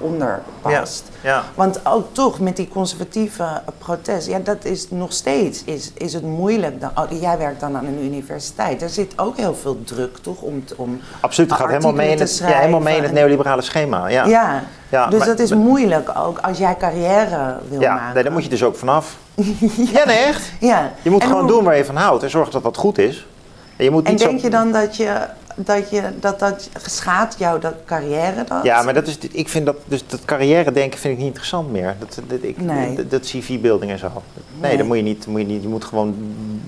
Speaker 2: onder past.
Speaker 1: Ja.
Speaker 2: Want ook toch met die conservatieve eh, protest, ja, dat is nog steeds is, is het moeilijk. Dan, oh, jij werkt dan aan een universiteit. Er zit ook heel veel druk, toch? Om, om
Speaker 1: Absoluut, het gaat helemaal mee, in het, ja, helemaal mee in het neoliberale schema. Ja,
Speaker 2: Ja,
Speaker 1: Ja,
Speaker 2: dus
Speaker 1: maar-
Speaker 2: dat is moeilijk ook als jij carrière wil
Speaker 1: Ja,
Speaker 2: maken.
Speaker 1: nee, daar moet je dus ook vanaf. ja, nee, echt.
Speaker 2: Ja.
Speaker 1: Je moet
Speaker 2: En
Speaker 1: gewoon
Speaker 2: hoe-
Speaker 1: doen waar je van houdt en zorgen dat dat goed is. En, je moet
Speaker 2: En denk
Speaker 1: zo...
Speaker 2: je dan dat je dat je dat dat schaadt jou dat carrière dat?
Speaker 1: Ja, maar dat is, ik vind dat, dus dat carrière denken vind ik niet interessant meer. Dat, dat, ik,
Speaker 2: Nee.
Speaker 1: dat, dat CV-building en zo. Nee,
Speaker 2: Nee.
Speaker 1: dat moet je niet, moet je niet. Je moet gewoon,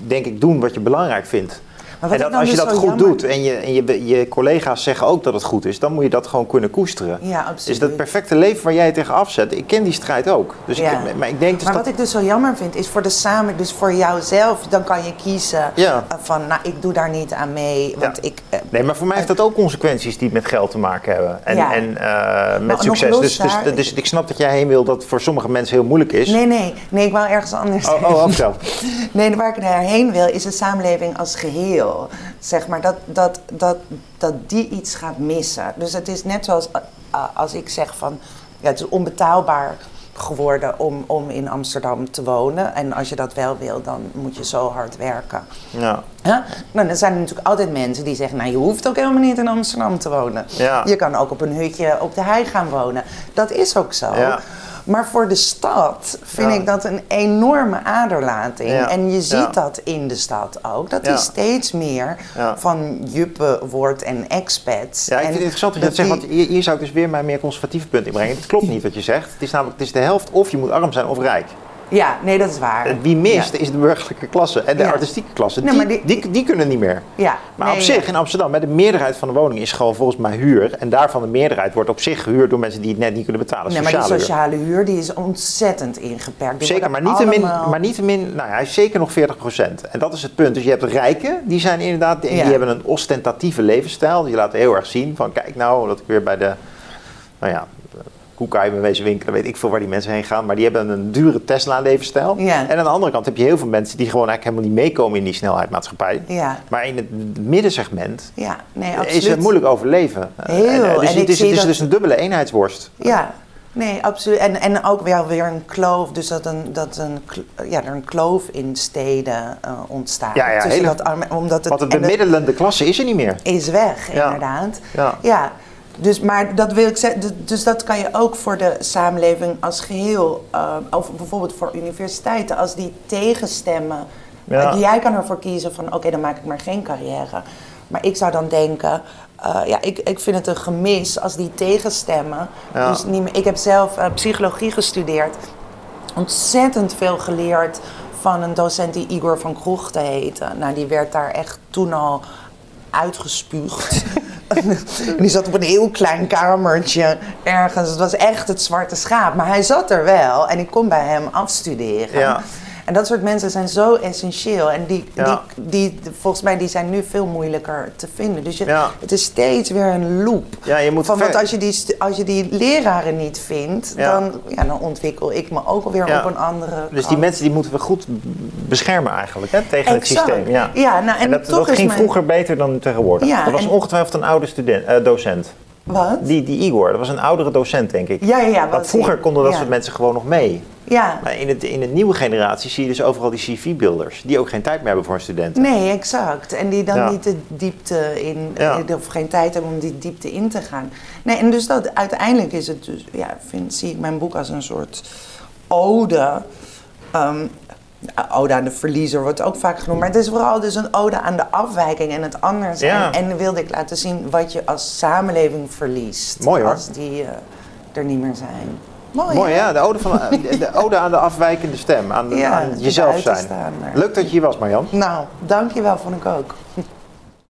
Speaker 1: denk ik, doen wat je belangrijk vindt.
Speaker 2: Maar
Speaker 1: en dat, als je
Speaker 2: dus
Speaker 1: dat goed
Speaker 2: jammer-
Speaker 1: doet en, je, en je, je collega's zeggen ook dat het goed is, dan moet je dat gewoon kunnen koesteren.
Speaker 2: Ja, absoluut.
Speaker 1: Is dat perfecte leven waar jij je tegen afzet? Ik ken die strijd ook. Dus
Speaker 2: Ja.
Speaker 1: ik, maar ik denk dus
Speaker 2: Maar
Speaker 1: dat...
Speaker 2: wat ik dus zo jammer vind, is voor de samen, dus voor jouzelf, dan kan je kiezen
Speaker 1: Ja.
Speaker 2: eh, van, nou, ik doe daar niet aan mee, want
Speaker 1: Ja.
Speaker 2: ik... eh,
Speaker 1: Nee, maar voor mij heeft dat ook consequenties die met geld te maken hebben. En, en eh, met succes. Dus, dus,
Speaker 2: daar-
Speaker 1: dus ik snap dat jij heen wil dat voor sommige mensen heel moeilijk is.
Speaker 2: Nee, nee, nee, ik wou ergens anders
Speaker 1: Oh, oh, oh.
Speaker 2: Nee, waar ik naar heen wil, is de samenleving als geheel. Zeg maar, dat, dat, dat, dat die iets gaat missen. Dus het is net zoals als ik zeg van, ja, het is onbetaalbaar geworden om, om in Amsterdam te wonen. En als je dat wel wil, dan moet je zo hard werken.
Speaker 1: Ja.
Speaker 2: Huh? Nou, dan zijn er natuurlijk altijd mensen die zeggen, nou je hoeft ook helemaal niet in Amsterdam te wonen.
Speaker 1: Ja.
Speaker 2: Je kan ook op een hutje op de hei gaan wonen. Dat is ook zo.
Speaker 1: Ja.
Speaker 2: Maar voor de stad vind
Speaker 1: Ja.
Speaker 2: ik dat een enorme aderlating.
Speaker 1: Ja.
Speaker 2: En je ziet
Speaker 1: Ja.
Speaker 2: dat in de stad ook. Dat is steeds meer van juppen wordt en expats.
Speaker 1: Ja, ik vind het interessant dat je dat zegt, want hier zou ik dus weer mijn meer conservatieve punt inbrengen. Het klopt niet wat je zegt. Het is namelijk het is de helft of je moet arm zijn of rijk.
Speaker 2: Ja, nee, dat is waar.
Speaker 1: En Wie mist
Speaker 2: Ja.
Speaker 1: is de burgerlijke klasse en de
Speaker 2: Ja.
Speaker 1: artistieke klasse.
Speaker 2: Nee,
Speaker 1: die, die,
Speaker 2: die-
Speaker 1: die, kunnen niet meer.
Speaker 2: Ja,
Speaker 1: Maar
Speaker 2: nee,
Speaker 1: op zich
Speaker 2: ja.
Speaker 1: in Amsterdam, de meerderheid van de woningen is gewoon volgens mij huur. En daarvan de meerderheid wordt op zich gehuurd door mensen die het net niet kunnen betalen.
Speaker 2: Nee, maar die
Speaker 1: Sociale huur.
Speaker 2: die is ontzettend ingeperkt. Die
Speaker 1: Zeker, maar niettemin,
Speaker 2: allemaal-
Speaker 1: maar niettemin, nou ja, hij is zeker nog 40% En dat is het punt. Dus je hebt rijken, die zijn inderdaad,
Speaker 2: Ja.
Speaker 1: die hebben een ostentatieve levensstijl. Die laten heel erg zien van, kijk nou, dat ik weer bij de, nou ja, Koekai bij wezen winkelen, weet ik veel waar die mensen heen gaan. Maar die hebben een dure Tesla-levensstijl.
Speaker 2: Ja.
Speaker 1: En aan de andere kant heb je heel veel mensen die gewoon eigenlijk helemaal niet meekomen in die snelheidmaatschappij.
Speaker 2: Ja.
Speaker 1: Maar in het middensegment
Speaker 2: Ja, nee,
Speaker 1: is het moeilijk overleven.
Speaker 2: Heel.
Speaker 1: En, eh, dus
Speaker 2: En
Speaker 1: het is, het is
Speaker 2: dat-
Speaker 1: dus een dubbele eenheidsworst.
Speaker 2: Ja, nee, absoluut. En, en ook wel weer een kloof, dus dat, een, dat een, ja, er een kloof in steden eh, ontstaat.
Speaker 1: Ja, ja, hele-
Speaker 2: dat omdat het,
Speaker 1: Want de bemiddelende klasse is er niet meer.
Speaker 2: is weg,
Speaker 1: Ja.
Speaker 2: inderdaad.
Speaker 1: Ja.
Speaker 2: Ja, dus, maar dat wil ik zeggen, dus- dat kan je ook voor de samenleving als geheel, eh, of bijvoorbeeld voor universiteiten, als die tegenstemmen,
Speaker 1: Ja.
Speaker 2: jij kan ervoor kiezen van oké, dan maak ik maar geen carrière. Maar ik zou dan denken, eh, ja, ik, ik vind het een gemis als die tegenstemmen.
Speaker 1: Ja.
Speaker 2: Dus niet meer, ik heb zelf eh, psychologie gestudeerd, ontzettend veel geleerd van een docent die Igor van Kroegte heette. Nou, die werd daar echt toen al uitgespuugd. en die zat op een heel klein kamertje ergens. Het was echt het zwarte schaap. Maar hij zat er wel en ik kon bij hem afstuderen. En dat soort mensen zijn zo essentieel. En die,
Speaker 1: Ja.
Speaker 2: die, die, volgens mij die zijn nu veel moeilijker te vinden. Dus je,
Speaker 1: Ja.
Speaker 2: het is steeds weer een loop.
Speaker 1: Ja, je moet
Speaker 2: Van, want als je, die, als je die leraren niet vindt,
Speaker 1: Ja.
Speaker 2: dan, ja, dan ontwikkel ik me ook alweer op een andere
Speaker 1: Dus die mensen die moeten we goed beschermen eigenlijk hè, tegen het systeem. Ja,
Speaker 2: Ja, nou, en
Speaker 1: en dat,
Speaker 2: toch
Speaker 1: dat
Speaker 2: is
Speaker 1: ging
Speaker 2: mijn-
Speaker 1: vroeger beter dan tegenwoordig. Dat was
Speaker 2: en-
Speaker 1: ongetwijfeld een oude student, eh, docent.
Speaker 2: Wat?
Speaker 1: Die, die Igor, dat was een oudere docent denk ik.
Speaker 2: Ja, ja, ja.
Speaker 1: Want vroeger konden dat
Speaker 2: ja.
Speaker 1: soort mensen gewoon nog mee.
Speaker 2: Ja.
Speaker 1: Maar in, het, in de nieuwe generatie zie je dus overal die CV-builders. Die ook geen tijd meer hebben voor een student.
Speaker 2: Nee, exact. En die dan
Speaker 1: Ja.
Speaker 2: niet de diepte in,
Speaker 1: Ja.
Speaker 2: eh, of geen tijd hebben om die diepte in te gaan. Nee, en dus dat uiteindelijk is het dus, ja, vind, zie ik mijn boek als een soort ode. Ehm, ode aan de verliezer wordt ook vaak genoemd. Maar het is vooral dus een ode aan de afwijking en het anders.
Speaker 1: Ja.
Speaker 2: En wilde ik laten zien wat je als samenleving verliest.
Speaker 1: Mooi, hoor.
Speaker 2: Als die eh, er niet meer zijn. Mooi,
Speaker 1: Mooi, ja. De ode, van, de, de ode aan de afwijkende stem. Aan,
Speaker 2: Ja,
Speaker 1: aan jezelf zijn. Leuk dat je hier was, Marjan.
Speaker 2: Nou, dankjewel, vond ik ook.